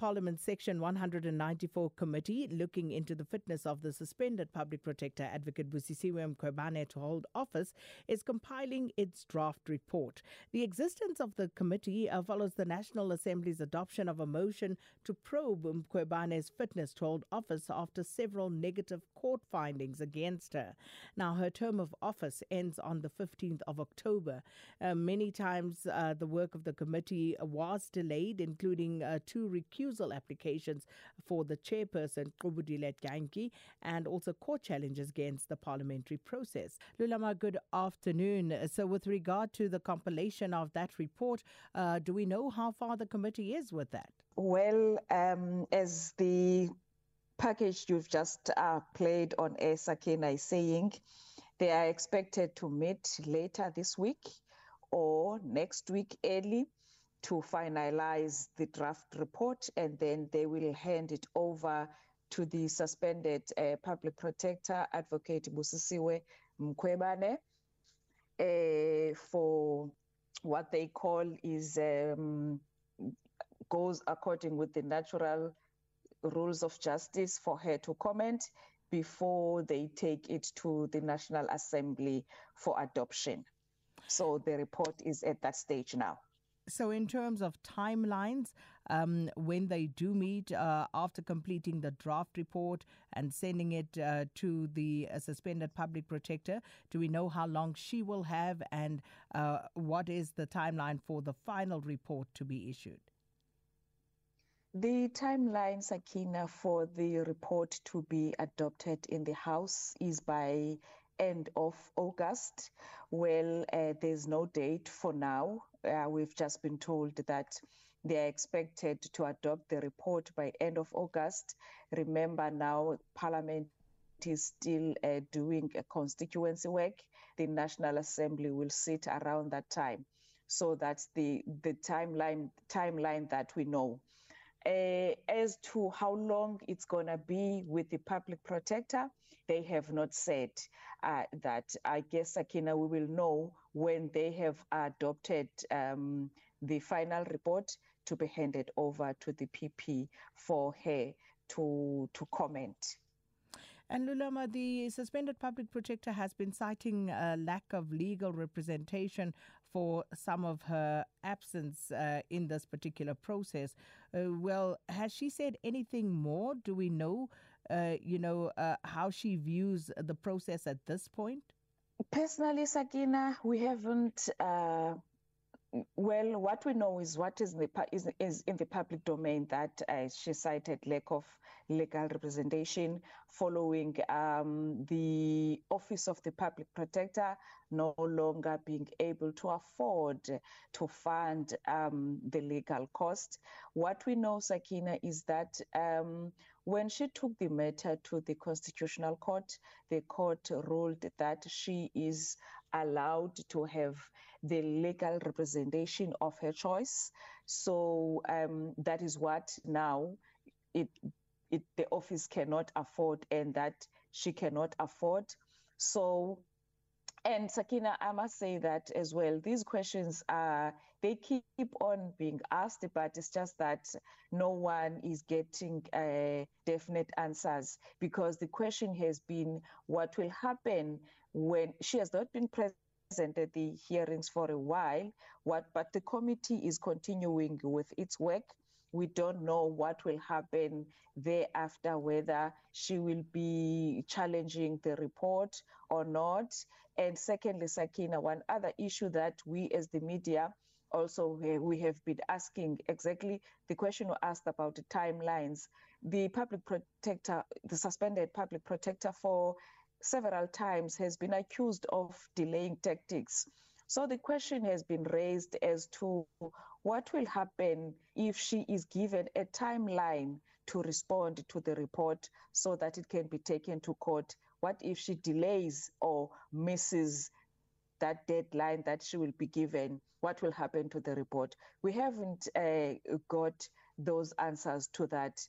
Parliament's Section 194 committee looking into the fitness of the suspended public protector advocate Busisiwe Mkhwebane to hold office is compiling its draft report. The existence of the committee uh, follows the National Assembly's adoption of a motion to probe Mkhwebane's fitness to hold office after several negative court findings against her. Now, her term of office ends on the 15th of October. Uh, many times uh, the work of the committee was delayed, including uh, two recusal applications for the chairperson, Qubudilet Ganki, and also court challenges against the parliamentary process. Lulama, good afternoon. So, with regard to the compilation of that report, uh, do we know how far the committee is with that? Well, um, as the package you've just uh, played on Air Sakina is saying, they are expected to meet later this week or next week early to finalize the draft report and then they will hand it over to the suspended uh, public protector advocate Busisiwe Mkhwebane uh, for what they call is um, goes according with the natural rules of justice for her to comment before they take it to the National Assembly for adoption. So the report is at that stage now. So, in terms of timelines, um, when they do meet uh, after completing the draft report and sending it uh, to the uh, suspended public protector, do we know how long she will have and uh, what is the timeline for the final report to be issued? The timeline, Sakina, for the report to be adopted in the House is by end of August. Well, uh, there's no date for now. Uh, we've just been told that they are expected to adopt the report by end of August. Remember now, Parliament is still uh, doing a constituency work. The National Assembly will sit around that time. So that's the the timeline timeline that we know. Uh, as to how long it's going to be with the public protector, they have not said uh, that. I guess, Akina, we will know when they have adopted um, the final report to be handed over to the PP for her to, to comment. And Lulama, the suspended public protector has been citing a lack of legal representation for some of her absence uh, in this particular process. Uh, well, has she said anything more? Do we know, uh, you know, uh, how she views the process at this point? Personally, Sakina, we haven't uh, well, what we know is what is, the, is, is in the public domain that uh, she cited lack of legal representation following um, the Office of the Public Protector no longer being able to afford to fund um, the legal cost. What we know, Sakina, is that um, when she took the matter to the Constitutional Court, the court ruled that she is allowed to have the legal representation of her choice. So um, that is what now it, it the office cannot afford and that she cannot afford. So and Sakina, I must say that as well. These questions are they keep on being asked, but it's just that no one is getting uh, definite answers because the question has been what will happen when she has not been present at the hearings for a while. What, but the committee is continuing with its work we don't know what will happen thereafter, whether she will be challenging the report or not. And secondly, Sakina, one other issue that we as the media also we have been asking exactly the question we asked about the timelines. The public protector, the suspended public protector for several times has been accused of delaying tactics so the question has been raised as to what will happen if she is given a timeline to respond to the report so that it can be taken to court. What if she delays or misses that deadline that she will be given? What will happen to the report? We haven't uh, got those answers to that.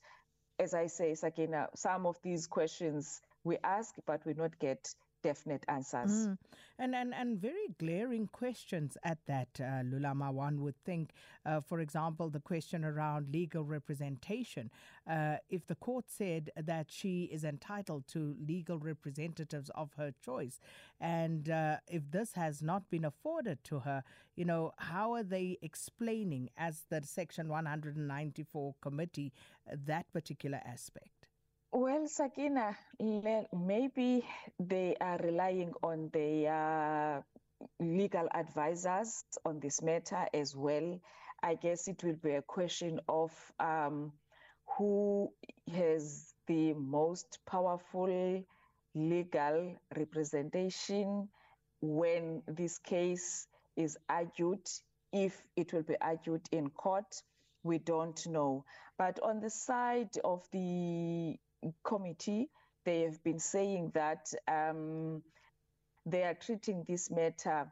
As I say, Sakina, some of these questions we ask, but we not get definite answers. Mm. And, and and very glaring questions at that, uh, Lulama. One would think, uh, for example, the question around legal representation. Uh, if the court said that she is entitled to legal representatives of her choice, and uh, if this has not been afforded to her, you know, how are they explaining, as the Section 194 committee, that particular aspect? Well, Sakina, maybe they are relying on their legal advisors on this matter as well. I guess it will be a question of um, who has the most powerful legal representation when this case is argued, if it will be argued in court. We don't know. But on the side of the committee, they have been saying that um, they are treating this matter,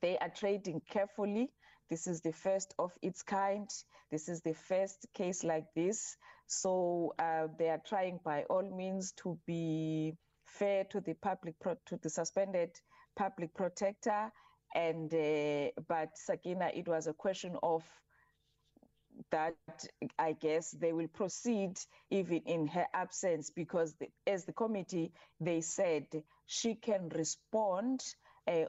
they are trading carefully. This is the first of its kind. This is the first case like this. So uh, they are trying by all means to be fair to the public, pro- to the suspended public protector. And uh, but Sakina, it was a question of that I guess they will proceed even in her absence because the, as the committee they said she can respond uh,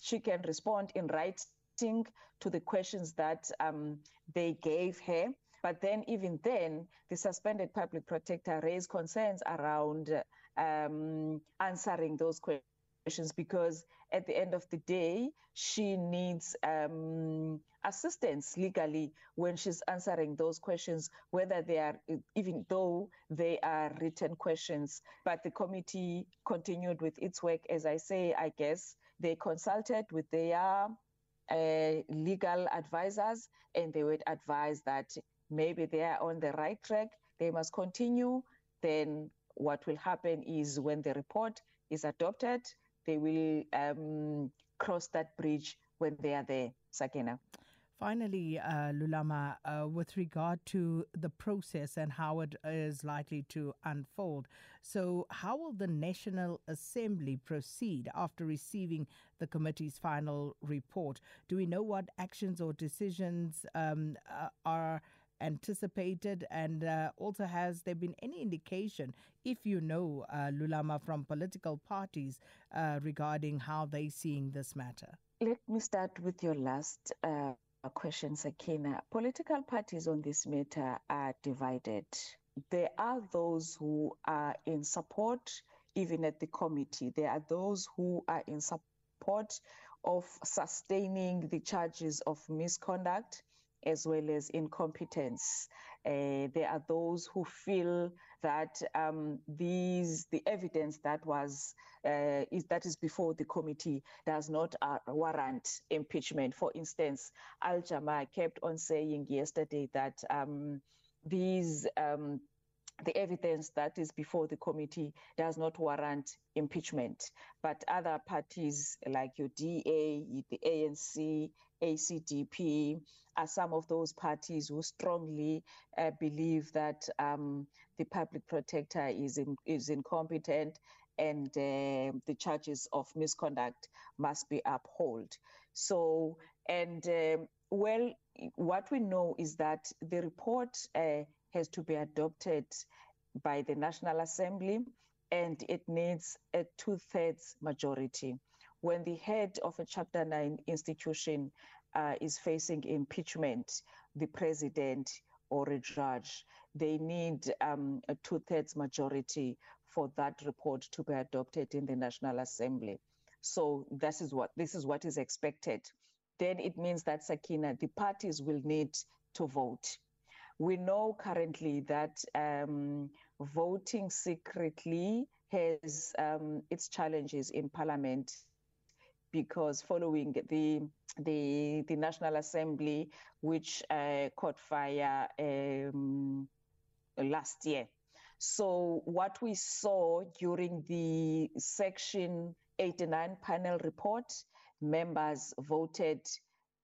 she can respond in writing to the questions that um, they gave her. But then even then the suspended public protector raised concerns around um, answering those questions. Because at the end of the day, she needs um, assistance legally when she's answering those questions, whether they are, even though they are written questions. But the committee continued with its work. As I say, I guess they consulted with their uh, legal advisors and they would advise that maybe they are on the right track, they must continue. Then what will happen is when the report is adopted, they will um, cross that bridge when they are there, Sakina. Finally, uh, Lulama, uh, with regard to the process and how it is likely to unfold, so how will the National Assembly proceed after receiving the committee's final report? Do we know what actions or decisions um, uh, are anticipated? And uh, also, has there been any indication, if you know, uh, Lulama, from political parties uh, regarding how they're seeing this matter? Let me start with your last uh, question, Sakina. Political parties on this matter are divided. There are those who are in support, even at the committee. There are those who are in support of sustaining the charges of misconduct as well as incompetence. Uh, there are those who feel that um, these the evidence that was uh, is that is before the committee does not uh, warrant impeachment. For instance, Al Jama kept on saying yesterday that um, these um, the evidence that is before the committee does not warrant impeachment. But other parties like your DA, the ANC, ACDP are some of those parties who strongly uh, believe that um, the public protector is in, is incompetent and uh, the charges of misconduct must be upheld. So, and um, well, what we know is that the report uh, has to be adopted by the National Assembly and it needs a two thirds majority. When the head of a Chapter 9 institution uh, is facing impeachment, the president or a judge, they need um, a two thirds majority for that report to be adopted in the National Assembly. So this is what this is what is expected. Then it means that Sakina, the parties will need to vote. We know currently that um, voting secretly has um, its challenges in Parliament because following the the, the National Assembly, which uh, caught fire um, last year. So what we saw during the Section 89 panel report, members voted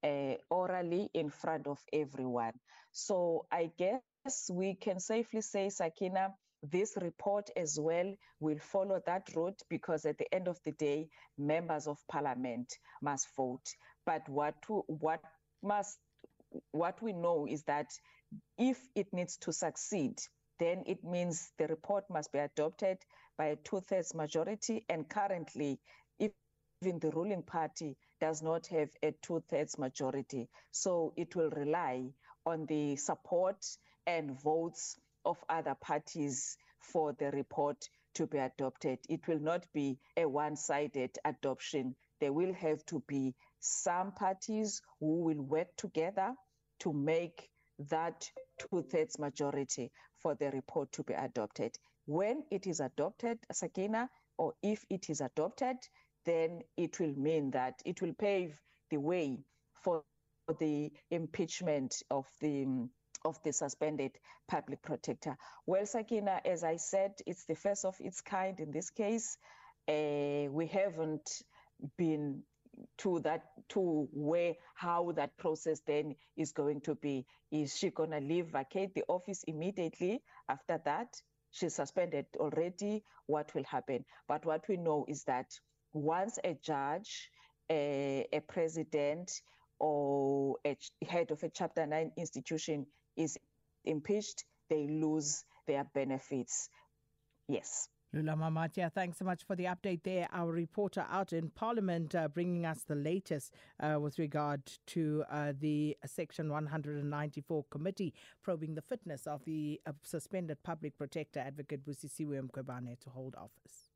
uh, orally in front of everyone. So I guess we can safely say, Sakina, this report as well will follow that route because at the end of the day, members of parliament must vote. But what what must what we know is that if it needs to succeed, then it means the report must be adopted by a two-thirds majority. And currently, even the ruling party does not have a two-thirds majority. So it will rely on the support and votes of other parties for the report to be adopted. It will not be a one-sided adoption. There will have to be some parties who will work together to make that two-thirds majority for the report to be adopted. When it is adopted, Sakina, or if it is adopted, then it will mean that it will pave the way for the impeachment of the of the suspended public protector. Well, Sakina, as I said, it's the first of its kind in this case. Uh, we haven't been to that to where how that process then is going to be is she going to leave vacate the office immediately after that she's suspended already what will happen but what we know is that once a judge a, a president or a head of a chapter 9 institution is impeached they lose their benefits yes Lula Mamatia, thanks so much for the update there. Our reporter out in Parliament uh, bringing us the latest uh, with regard to uh, the Section 194 committee probing the fitness of the uh, suspended public protector advocate Busisiwe Mkhwebane to hold office.